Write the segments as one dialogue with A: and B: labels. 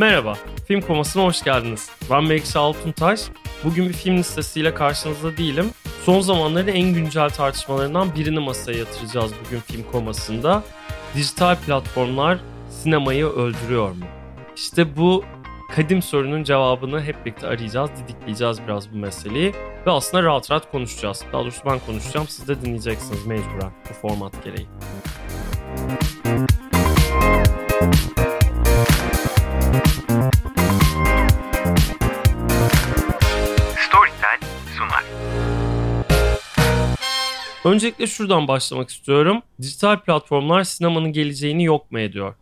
A: Merhaba, Film Koması'na hoş geldiniz. Ben Melekşe Altuntaş. Bugün bir film listesiyle karşınızda değilim. Son zamanların en güncel tartışmalarından birini masaya yatıracağız bugün Film Koması'nda. Dijital platformlar sinemayı öldürüyor mu? İşte bu kadim sorunun cevabını hep birlikte arayacağız, didikleyeceğiz biraz bu meseleyi. Ve aslında rahat rahat konuşacağız. Daha doğrusu ben konuşacağım, siz de dinleyeceksiniz mecburen bu format gereği. Öncelikle şuradan başlamak istiyorum. Dijital platformlar sinemanın geleceğini yok mu ediyor?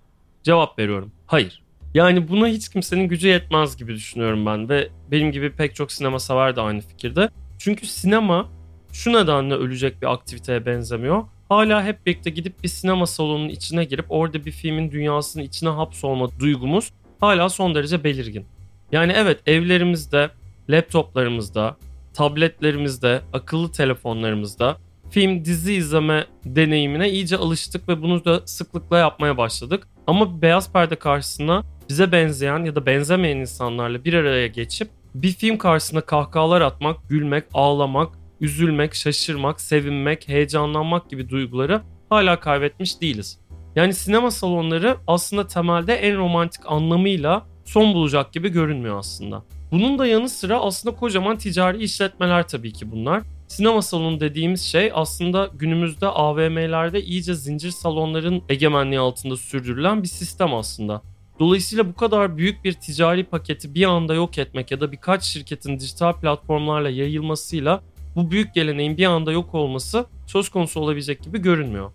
A: Cevap veriyorum. Hayır. Yani buna hiç kimsenin gücü yetmez gibi düşünüyorum ben ve benim gibi pek çok sinema sever de aynı fikirde. Çünkü sinema şu nedenle ölecek bir aktiviteye benzemiyor. Hala hep birlikte gidip bir sinema salonunun içine girip orada bir filmin dünyasının içine hapsolma duygumuz hala son derece belirgin. Yani evet evlerimizde, laptoplarımızda, tabletlerimizde, akıllı telefonlarımızda film, dizi izleme deneyimine iyice alıştık ve bunu da sıklıkla yapmaya başladık. Ama beyaz perde karşısına bize benzeyen ya da benzemeyen insanlarla bir araya geçip bir film karşısında kahkahalar atmak, gülmek, ağlamak, üzülmek, şaşırmak, sevinmek, heyecanlanmak gibi duyguları hala kaybetmiş değiliz. Yani sinema salonları aslında temelde en romantik anlamıyla son bulacak gibi görünmüyor aslında. Bunun da yanı sıra aslında kocaman ticari işletmeler tabii ki bunlar. Sinema salonu dediğimiz şey aslında günümüzde AVM'lerde iyice zincir salonların egemenliği altında sürdürülen bir sistem aslında. Dolayısıyla bu kadar büyük bir ticari paketi bir anda yok etmek ya da birkaç şirketin dijital platformlarla yayılmasıyla bu büyük geleneğin bir anda yok olması söz konusu olabilecek gibi görünmüyor.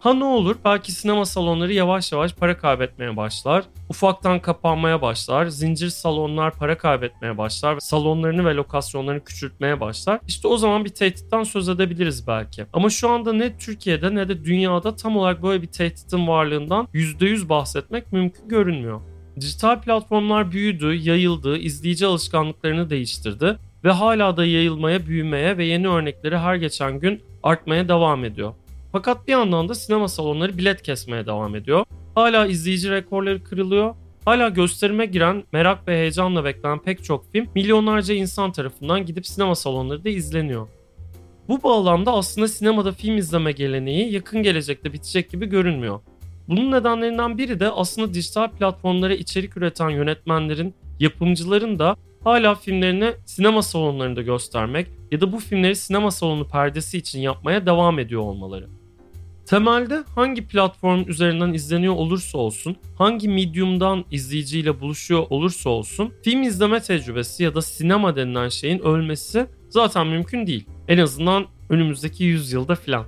A: Ha ne olur belki sinema salonları yavaş yavaş para kaybetmeye başlar. Ufaktan kapanmaya başlar. Zincir salonlar para kaybetmeye başlar. Salonlarını ve lokasyonlarını küçültmeye başlar. İşte o zaman bir tehditten söz edebiliriz belki. Ama şu anda ne Türkiye'de ne de dünyada tam olarak böyle bir tehditin varlığından %100 bahsetmek mümkün görünmüyor. Dijital platformlar büyüdü, yayıldı, izleyici alışkanlıklarını değiştirdi ve hala da yayılmaya, büyümeye ve yeni örnekleri her geçen gün artmaya devam ediyor. Fakat bir yandan da sinema salonları bilet kesmeye devam ediyor. Hala izleyici rekorları kırılıyor. Hala gösterime giren, merak ve heyecanla beklenen pek çok film milyonlarca insan tarafından gidip sinema salonlarında izleniyor. Bu bağlamda aslında sinemada film izleme geleneği yakın gelecekte bitecek gibi görünmüyor. Bunun nedenlerinden biri de aslında dijital platformlara içerik üreten yönetmenlerin, yapımcıların da hala filmlerini sinema salonlarında göstermek ya da bu filmleri sinema salonu perdesi için yapmaya devam ediyor olmaları. Temelde hangi platform üzerinden izleniyor olursa olsun, hangi medium'dan izleyiciyle buluşuyor olursa olsun, film izleme tecrübesi ya da sinema denilen şeyin ölmesi zaten mümkün değil. En azından önümüzdeki yüzyılda filan.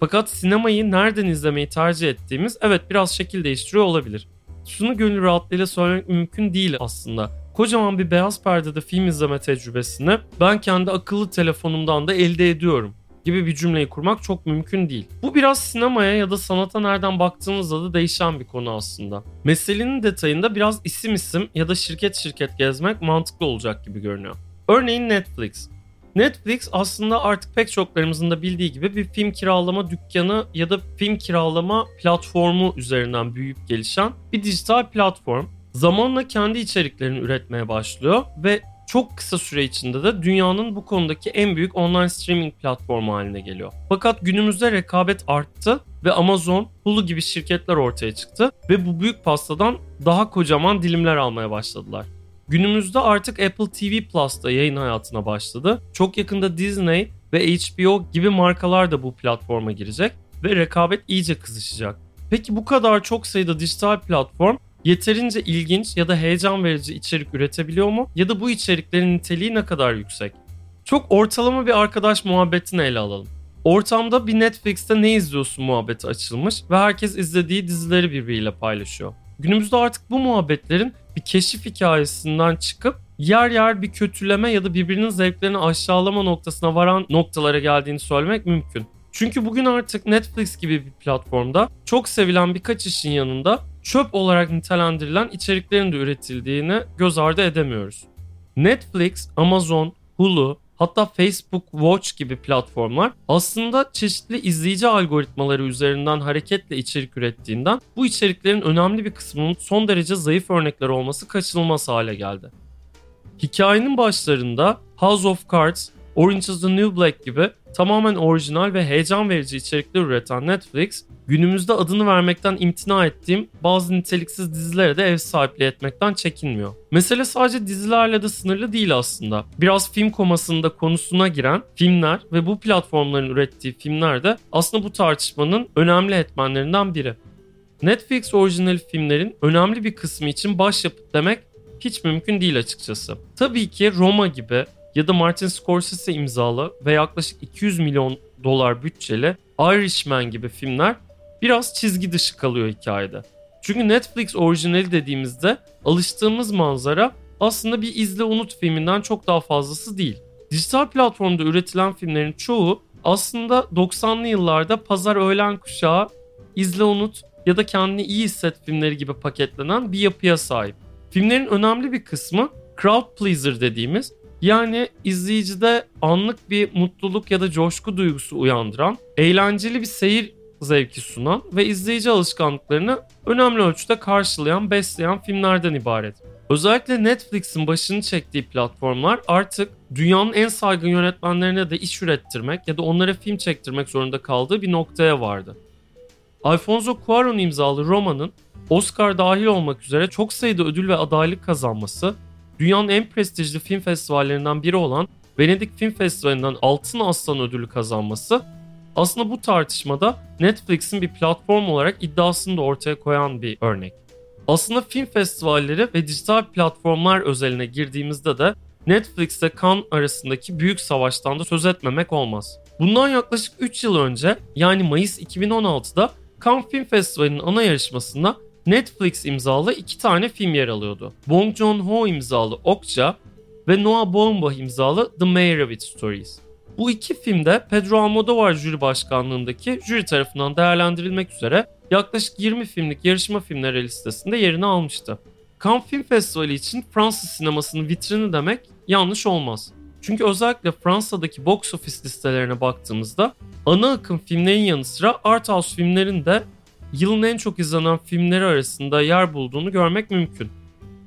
A: Fakat sinemayı nereden izlemeyi tercih ettiğimiz evet biraz şekil değiştiriyor olabilir. Şunu gönül rahatlığıyla söylemek mümkün değil aslında. Kocaman bir beyaz perdede film izleme tecrübesini ben kendi akıllı telefonumdan da elde ediyorum gibi bir cümleyi kurmak çok mümkün değil. Bu biraz sinemaya ya da sanata nereden baktığınızda da değişen bir konu aslında. Meselenin detayında biraz isim isim ya da şirket şirket gezmek mantıklı olacak gibi görünüyor. Örneğin Netflix. Netflix aslında artık pek çoklarımızın da bildiği gibi bir film kiralama dükkanı ya da film kiralama platformu üzerinden büyüyüp gelişen bir dijital platform. Zamanla kendi içeriklerini üretmeye başlıyor ve çok kısa süre içinde de dünyanın bu konudaki en büyük online streaming platformu haline geliyor. Fakat günümüzde rekabet arttı ve Amazon, Hulu gibi şirketler ortaya çıktı ve bu büyük pastadan daha kocaman dilimler almaya başladılar. Günümüzde artık Apple TV Plus da yayın hayatına başladı. Çok yakında Disney ve HBO gibi markalar da bu platforma girecek ve rekabet iyice kızışacak. Peki bu kadar çok sayıda dijital platform yeterince ilginç ya da heyecan verici içerik üretebiliyor mu? Ya da bu içeriklerin niteliği ne kadar yüksek? Çok ortalama bir arkadaş muhabbetini ele alalım. Ortamda bir Netflix'te ne izliyorsun muhabbeti açılmış ve herkes izlediği dizileri birbiriyle paylaşıyor. Günümüzde artık bu muhabbetlerin bir keşif hikayesinden çıkıp yer yer bir kötüleme ya da birbirinin zevklerini aşağılama noktasına varan noktalara geldiğini söylemek mümkün. Çünkü bugün artık Netflix gibi bir platformda çok sevilen birkaç işin yanında çöp olarak nitelendirilen içeriklerin de üretildiğini göz ardı edemiyoruz. Netflix, Amazon, Hulu, hatta Facebook Watch gibi platformlar aslında çeşitli izleyici algoritmaları üzerinden hareketle içerik ürettiğinden bu içeriklerin önemli bir kısmının son derece zayıf örnekler olması kaçınılmaz hale geldi. Hikayenin başlarında House of Cards, Orange is the New Black gibi tamamen orijinal ve heyecan verici içerikler üreten Netflix, günümüzde adını vermekten imtina ettiğim bazı niteliksiz dizilere de ev sahipliği etmekten çekinmiyor. Mesele sadece dizilerle de sınırlı değil aslında. Biraz film komasında konusuna giren filmler ve bu platformların ürettiği filmler de aslında bu tartışmanın önemli etmenlerinden biri. Netflix orijinal filmlerin önemli bir kısmı için başyapıt demek hiç mümkün değil açıkçası. Tabii ki Roma gibi ya da Martin Scorsese imzalı ve yaklaşık 200 milyon dolar bütçeli Irishman gibi filmler biraz çizgi dışı kalıyor hikayede. Çünkü Netflix orijinali dediğimizde alıştığımız manzara aslında bir izle unut filminden çok daha fazlası değil. Dijital platformda üretilen filmlerin çoğu aslında 90'lı yıllarda pazar öğlen kuşağı, izle unut ya da kendini iyi hisset filmleri gibi paketlenen bir yapıya sahip. Filmlerin önemli bir kısmı crowd pleaser dediğimiz yani izleyicide anlık bir mutluluk ya da coşku duygusu uyandıran, eğlenceli bir seyir zevki sunan ve izleyici alışkanlıklarını önemli ölçüde karşılayan, besleyen filmlerden ibaret. Özellikle Netflix'in başını çektiği platformlar artık dünyanın en saygın yönetmenlerine de iş ürettirmek ya da onlara film çektirmek zorunda kaldığı bir noktaya vardı. Alfonso Cuarón imzalı romanın Oscar dahil olmak üzere çok sayıda ödül ve adaylık kazanması dünyanın en prestijli film festivallerinden biri olan Venedik Film Festivali'nden Altın Aslan ödülü kazanması aslında bu tartışmada Netflix'in bir platform olarak iddiasını da ortaya koyan bir örnek. Aslında film festivalleri ve dijital platformlar özeline girdiğimizde de Netflix ile Cannes arasındaki büyük savaştan da söz etmemek olmaz. Bundan yaklaşık 3 yıl önce yani Mayıs 2016'da Cannes Film Festivali'nin ana yarışmasında Netflix imzalı iki tane film yer alıyordu. Bong Joon-ho imzalı Okja ve Noah Baumbach imzalı The Meyerowitz Stories. Bu iki filmde Pedro Almodovar jüri başkanlığındaki jüri tarafından değerlendirilmek üzere yaklaşık 20 filmlik yarışma filmleri listesinde yerini almıştı. Cannes Film Festivali için Fransız sinemasının vitrini demek yanlış olmaz. Çünkü özellikle Fransa'daki box office listelerine baktığımızda ana akım filmlerin yanı sıra art house filmlerin de yılın en çok izlenen filmleri arasında yer bulduğunu görmek mümkün.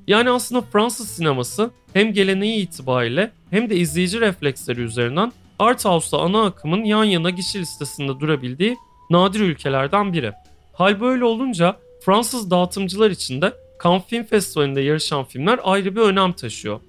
A: Yani aslında Fransız sineması hem geleneği itibariyle hem de izleyici refleksleri üzerinden Art House'la ana akımın yan yana kişi listesinde durabildiği nadir ülkelerden biri. Hal böyle olunca Fransız dağıtımcılar için de Cannes Film Festivali'nde yarışan filmler ayrı bir önem taşıyor.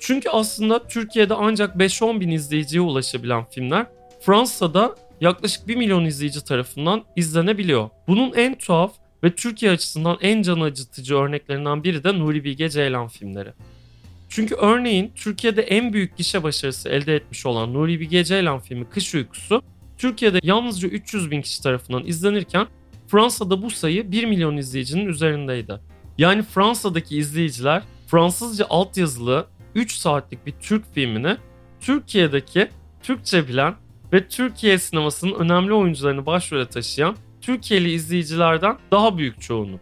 A: Çünkü aslında Türkiye'de ancak 5-10 bin izleyiciye ulaşabilen filmler Fransa'da yaklaşık 1 milyon izleyici tarafından izlenebiliyor. Bunun en tuhaf ve Türkiye açısından en can acıtıcı örneklerinden biri de Nuri Bilge Ceylan filmleri. Çünkü örneğin Türkiye'de en büyük gişe başarısı elde etmiş olan Nuri Bilge Ceylan filmi Kış Uykusu Türkiye'de yalnızca 300 bin kişi tarafından izlenirken Fransa'da bu sayı 1 milyon izleyicinin üzerindeydi. Yani Fransa'daki izleyiciler Fransızca altyazılı 3 saatlik bir Türk filmini Türkiye'deki Türkçe bilen ve Türkiye sinemasının önemli oyuncularını başrole taşıyan Türkiye'li izleyicilerden daha büyük çoğunluk.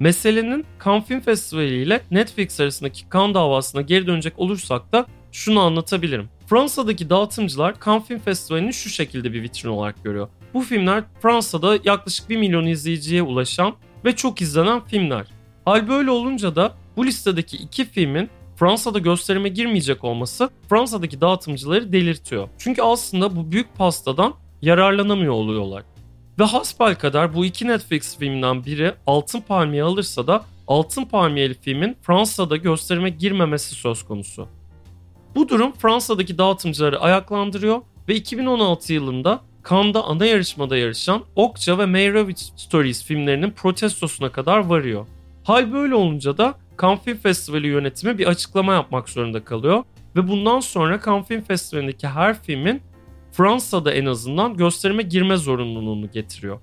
A: Meselenin Cannes Film Festivali ile Netflix arasındaki Cannes davasına geri dönecek olursak da şunu anlatabilirim. Fransa'daki dağıtımcılar Cannes Film Festivali'ni şu şekilde bir vitrin olarak görüyor. Bu filmler Fransa'da yaklaşık 1 milyon izleyiciye ulaşan ve çok izlenen filmler. Hal böyle olunca da bu listedeki iki filmin Fransa'da gösterime girmeyecek olması Fransa'daki dağıtımcıları delirtiyor. Çünkü aslında bu büyük pastadan yararlanamıyor oluyorlar. Ve hasbel kadar bu iki Netflix filminden biri Altın Palmiye alırsa da Altın Palmiyeli filmin Fransa'da gösterime girmemesi söz konusu. Bu durum Fransa'daki dağıtımcıları ayaklandırıyor ve 2016 yılında Cannes'da ana yarışmada yarışan Okja ve Meyerowitz Stories filmlerinin protestosuna kadar varıyor. Hal böyle olunca da Cannes Film Festivali yönetimi bir açıklama yapmak zorunda kalıyor ve bundan sonra Cannes Film Festivali'ndeki her filmin Fransa'da en azından gösterime girme zorunluluğunu getiriyor.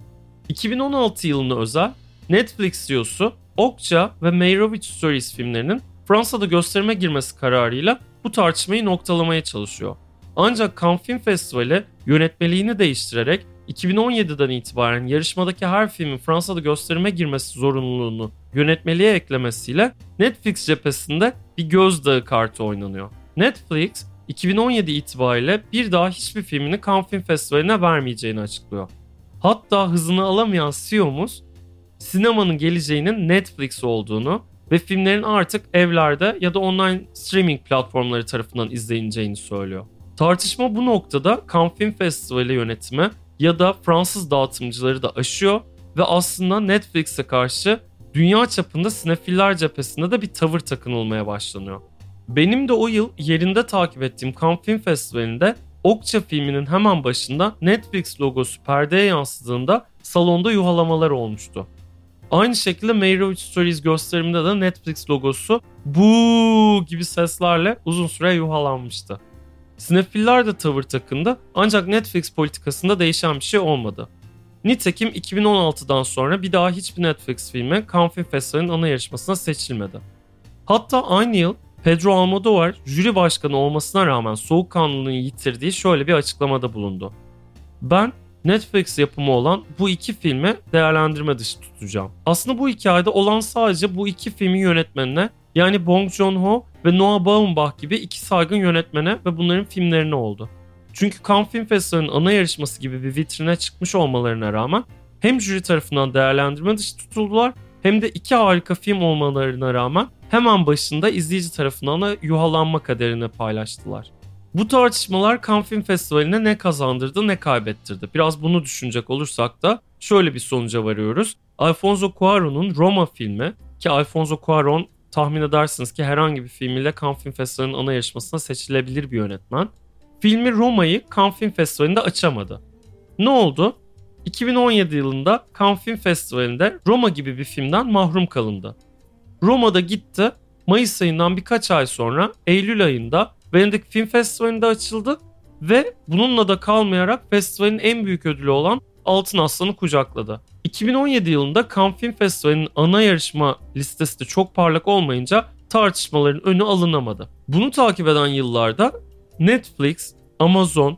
A: 2016 yılına özel Netflix CEO'su Okja ve Meyerowitz Stories filmlerinin Fransa'da gösterime girmesi kararıyla bu tartışmayı noktalamaya çalışıyor. Ancak Cannes Film Festivali yönetmeliğini değiştirerek 2017'den itibaren yarışmadaki her filmin Fransa'da gösterime girmesi zorunluluğunu yönetmeliğe eklemesiyle Netflix cephesinde bir gözdağı kartı oynanıyor. Netflix 2017 itibariyle bir daha hiçbir filmini Cannes Film Festivali'ne vermeyeceğini açıklıyor. Hatta hızını alamayan CEO'muz sinemanın geleceğinin Netflix olduğunu ve filmlerin artık evlerde ya da online streaming platformları tarafından izleneceğini söylüyor. Tartışma bu noktada Cannes Film Festivali yönetimi ya da Fransız dağıtımcıları da aşıyor ve aslında Netflix'e karşı dünya çapında sinefiller cephesinde de bir tavır takınılmaya başlanıyor. Benim de o yıl yerinde takip ettiğim Cannes Film Festivali'nde Okça filminin hemen başında Netflix logosu perdeye yansıdığında salonda yuhalamalar olmuştu. Aynı şekilde Meyrovich Stories gösteriminde de Netflix logosu bu gibi seslerle uzun süre yuhalanmıştı. Sinefiller de tavır takındı ancak Netflix politikasında değişen bir şey olmadı. Nitekim 2016'dan sonra bir daha hiçbir Netflix filmi Cannes Film Festivali'nin ana yarışmasına seçilmedi. Hatta aynı yıl Pedro Almodovar jüri başkanı olmasına rağmen soğukkanlılığını yitirdiği şöyle bir açıklamada bulundu. Ben Netflix yapımı olan bu iki filmi değerlendirme dışı tutacağım. Aslında bu hikayede olan sadece bu iki filmin yönetmenine yani Bong Joon-ho ve Noah Baumbach gibi iki saygın yönetmene ve bunların filmlerine oldu. Çünkü Cannes Film Festivali'nin ana yarışması gibi bir vitrine çıkmış olmalarına rağmen hem jüri tarafından değerlendirme dışı tutuldular hem de iki harika film olmalarına rağmen hemen başında izleyici tarafından da yuhalanma kaderini paylaştılar. Bu tartışmalar Cannes Film Festivali'ne ne kazandırdı ne kaybettirdi. Biraz bunu düşünecek olursak da şöyle bir sonuca varıyoruz. Alfonso Cuarón'un Roma filmi ki Alfonso Cuarón tahmin edersiniz ki herhangi bir filmiyle Cannes Film Festivali'nin ana yarışmasına seçilebilir bir yönetmen. Filmi Roma'yı Cannes Film Festivali'nde açamadı. Ne oldu? 2017 yılında Cannes Film Festivali'nde Roma gibi bir filmden mahrum kalındı. Roma'da gitti. Mayıs ayından birkaç ay sonra Eylül ayında Venedik Film Festivali'nde açıldı ve bununla da kalmayarak festivalin en büyük ödülü olan Altın Aslan'ı kucakladı. 2017 yılında Cannes Film Festivali'nin ana yarışma listesi de çok parlak olmayınca tartışmaların önü alınamadı. Bunu takip eden yıllarda Netflix, Amazon,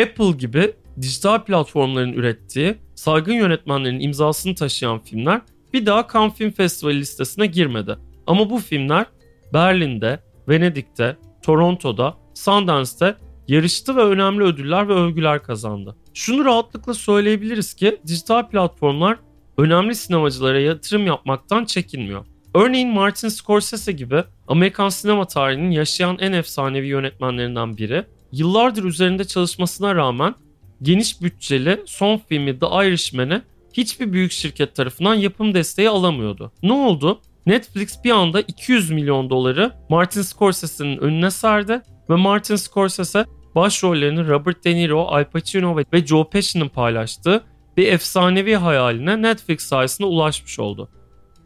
A: Apple gibi dijital platformların ürettiği saygın yönetmenlerin imzasını taşıyan filmler bir daha Cannes Film Festivali listesine girmedi. Ama bu filmler Berlin'de, Venedik'te, Toronto'da, Sundance'te yarıştı ve önemli ödüller ve övgüler kazandı. Şunu rahatlıkla söyleyebiliriz ki dijital platformlar önemli sinemacılara yatırım yapmaktan çekinmiyor. Örneğin Martin Scorsese gibi Amerikan sinema tarihinin yaşayan en efsanevi yönetmenlerinden biri, yıllardır üzerinde çalışmasına rağmen geniş bütçeli son filmi The Irishman'e hiçbir büyük şirket tarafından yapım desteği alamıyordu. Ne oldu? Netflix bir anda 200 milyon doları Martin Scorsese'nin önüne serdi ve Martin Scorsese başrollerini Robert De Niro, Al Pacino ve Joe Pesci'nin paylaştığı bir efsanevi hayaline Netflix sayesinde ulaşmış oldu.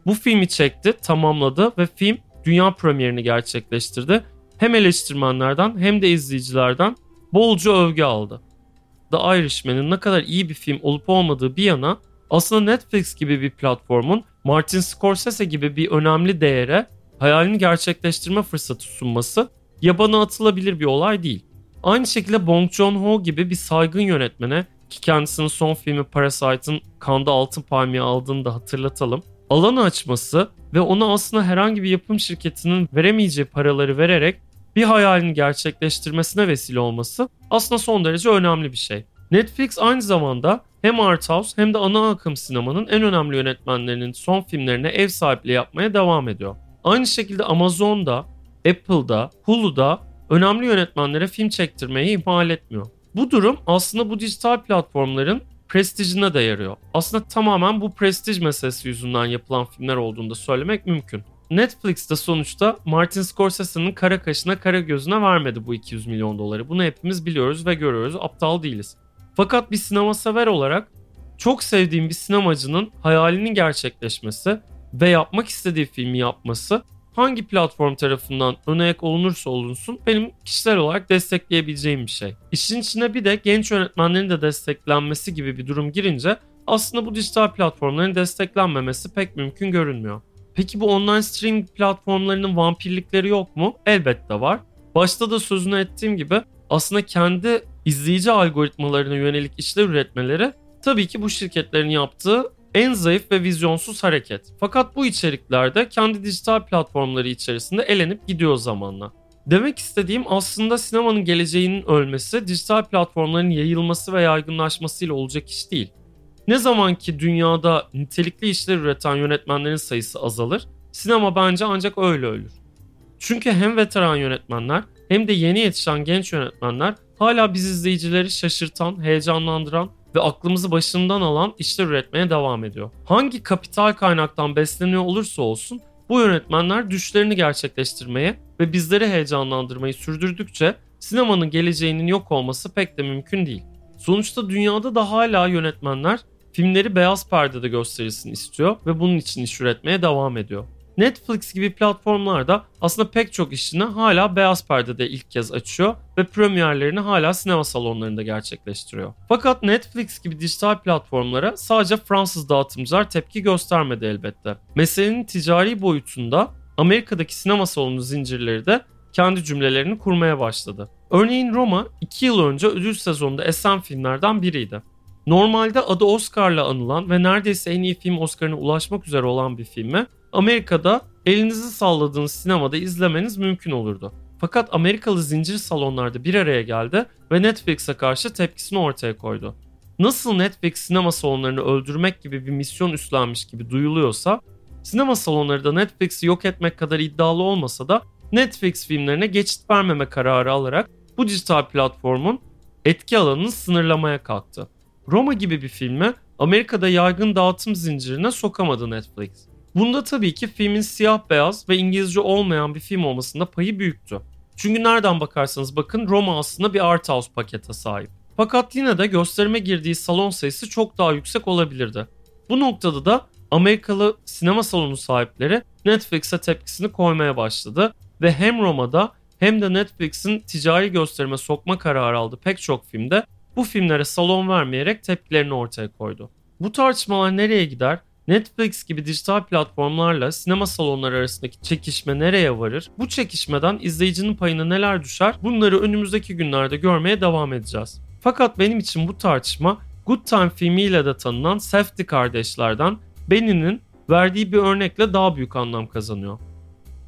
A: Bu filmi çekti, tamamladı ve film dünya premierini gerçekleştirdi. Hem eleştirmenlerden hem de izleyicilerden bolca övgü aldı. The Irishman'ın ne kadar iyi bir film olup olmadığı bir yana aslında Netflix gibi bir platformun Martin Scorsese gibi bir önemli değere hayalini gerçekleştirme fırsatı sunması yabana atılabilir bir olay değil. Aynı şekilde Bong Joon-ho gibi bir saygın yönetmene ki kendisinin son filmi Parasite'ın Kanda Altın Palmiye aldığını da hatırlatalım. Alanı açması ve ona aslında herhangi bir yapım şirketinin veremeyeceği paraları vererek bir hayalini gerçekleştirmesine vesile olması aslında son derece önemli bir şey. Netflix aynı zamanda hem art house hem de ana akım sinemanın en önemli yönetmenlerinin son filmlerine ev sahipliği yapmaya devam ediyor. Aynı şekilde Amazon'da, Apple'da, Hulu'da önemli yönetmenlere film çektirmeyi ihmal etmiyor. Bu durum aslında bu dijital platformların prestijine de yarıyor. Aslında tamamen bu prestij meselesi yüzünden yapılan filmler olduğunu da söylemek mümkün. Netflix de sonuçta Martin Scorsese'nin kara kaşına kara gözüne vermedi bu 200 milyon doları. Bunu hepimiz biliyoruz ve görüyoruz. Aptal değiliz. Fakat bir sinema sever olarak çok sevdiğim bir sinemacının hayalinin gerçekleşmesi ve yapmak istediği filmi yapması hangi platform tarafından öne ayak olunursa olunsun benim kişisel olarak destekleyebileceğim bir şey. İşin içine bir de genç yönetmenlerin de desteklenmesi gibi bir durum girince aslında bu dijital platformların desteklenmemesi pek mümkün görünmüyor. Peki bu online streaming platformlarının vampirlikleri yok mu? Elbette var. Başta da sözünü ettiğim gibi aslında kendi izleyici algoritmalarına yönelik işler üretmeleri tabii ki bu şirketlerin yaptığı en zayıf ve vizyonsuz hareket. Fakat bu içeriklerde kendi dijital platformları içerisinde elenip gidiyor zamanla. Demek istediğim aslında sinemanın geleceğinin ölmesi dijital platformların yayılması ve yaygınlaşmasıyla olacak iş değil. Ne zaman ki dünyada nitelikli işler üreten yönetmenlerin sayısı azalır, sinema bence ancak öyle ölür. Çünkü hem veteran yönetmenler hem de yeni yetişen genç yönetmenler hala biz izleyicileri şaşırtan, heyecanlandıran ve aklımızı başından alan işler üretmeye devam ediyor. Hangi kapital kaynaktan besleniyor olursa olsun bu yönetmenler düşlerini gerçekleştirmeye ve bizleri heyecanlandırmayı sürdürdükçe sinemanın geleceğinin yok olması pek de mümkün değil. Sonuçta dünyada da hala yönetmenler filmleri beyaz perdede gösterilsin istiyor ve bunun için iş üretmeye devam ediyor. Netflix gibi platformlarda aslında pek çok işini hala beyaz perdede ilk kez açıyor ve premierlerini hala sinema salonlarında gerçekleştiriyor. Fakat Netflix gibi dijital platformlara sadece Fransız dağıtımcılar tepki göstermedi elbette. Meselenin ticari boyutunda Amerika'daki sinema salonu zincirleri de kendi cümlelerini kurmaya başladı. Örneğin Roma 2 yıl önce ödül sezonunda esen filmlerden biriydi. Normalde adı Oscar'la anılan ve neredeyse en iyi film Oscar'ına ulaşmak üzere olan bir filmi Amerika'da elinizi salladığınız sinemada izlemeniz mümkün olurdu. Fakat Amerikalı zincir salonlarda bir araya geldi ve Netflix'e karşı tepkisini ortaya koydu. Nasıl Netflix sinema salonlarını öldürmek gibi bir misyon üstlenmiş gibi duyuluyorsa, sinema salonları da Netflix'i yok etmek kadar iddialı olmasa da Netflix filmlerine geçit vermeme kararı alarak bu dijital platformun etki alanını sınırlamaya kalktı. Roma gibi bir filmi Amerika'da yaygın dağıtım zincirine sokamadı Netflix. Bunda tabii ki filmin siyah beyaz ve İngilizce olmayan bir film olmasında payı büyüktü. Çünkü nereden bakarsanız bakın Roma aslında bir art house pakete sahip. Fakat yine de gösterime girdiği salon sayısı çok daha yüksek olabilirdi. Bu noktada da Amerikalı sinema salonu sahipleri Netflix'e tepkisini koymaya başladı ve hem Roma'da hem de Netflix'in ticari gösterime sokma kararı aldı pek çok filmde bu filmlere salon vermeyerek tepkilerini ortaya koydu. Bu tartışmalar nereye gider? Netflix gibi dijital platformlarla sinema salonları arasındaki çekişme nereye varır? Bu çekişmeden izleyicinin payına neler düşer? Bunları önümüzdeki günlerde görmeye devam edeceğiz. Fakat benim için bu tartışma Good Time filmiyle de tanınan Safdie kardeşlerden Benny'nin verdiği bir örnekle daha büyük anlam kazanıyor.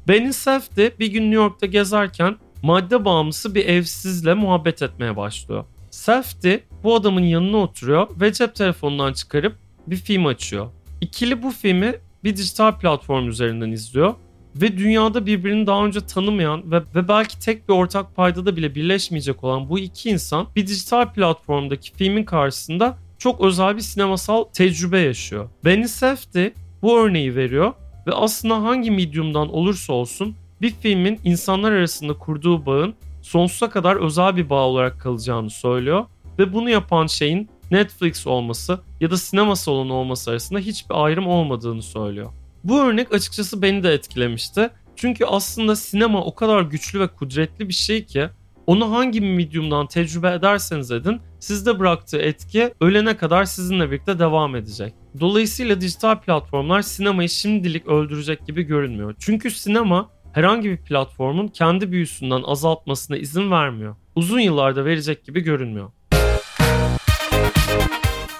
A: Benny Safdie bir gün New York'ta gezerken madde bağımlısı bir evsizle muhabbet etmeye başlıyor. Safdie bu adamın yanına oturuyor ve cep telefonundan çıkarıp bir film açıyor. İkili bu filmi bir dijital platform üzerinden izliyor ve dünyada birbirini daha önce tanımayan ve, ve belki tek bir ortak paydada bile birleşmeyecek olan bu iki insan bir dijital platformdaki filmin karşısında çok özel bir sinemasal tecrübe yaşıyor. Benny Safdie bu örneği veriyor ve aslında hangi medium'dan olursa olsun bir filmin insanlar arasında kurduğu bağın sonsuza kadar özel bir bağ olarak kalacağını söylüyor ve bunu yapan şeyin Netflix olması ya da sinema salonu olması arasında hiçbir ayrım olmadığını söylüyor. Bu örnek açıkçası beni de etkilemişti. Çünkü aslında sinema o kadar güçlü ve kudretli bir şey ki onu hangi medium'dan tecrübe ederseniz edin sizde bıraktığı etki ölene kadar sizinle birlikte devam edecek. Dolayısıyla dijital platformlar sinemayı şimdilik öldürecek gibi görünmüyor. Çünkü sinema herhangi bir platformun kendi büyüsünden azaltmasına izin vermiyor. Uzun yıllarda verecek gibi görünmüyor.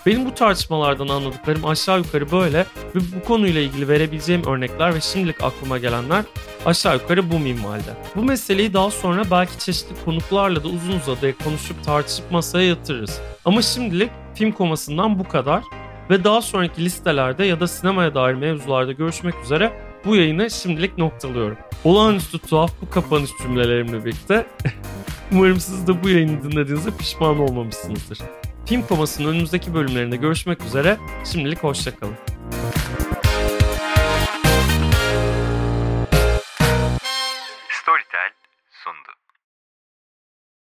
A: Benim bu tartışmalardan anladıklarım aşağı yukarı böyle ve bu konuyla ilgili verebileceğim örnekler ve şimdilik aklıma gelenler aşağı yukarı bu minvalde. Bu meseleyi daha sonra belki çeşitli konuklarla da uzun uzadıya konuşup tartışıp masaya yatırırız. Ama şimdilik film komasından bu kadar ve daha sonraki listelerde ya da sinemaya dair mevzularda görüşmek üzere bu yayını şimdilik noktalıyorum. Olağanüstü tuhaf bu kapanış cümlelerimle birlikte umarım siz de bu yayını dinlediğinizde pişman olmamışsınızdır. Film Koması'nın önümüzdeki bölümlerinde görüşmek üzere. Şimdilik hoşçakalın.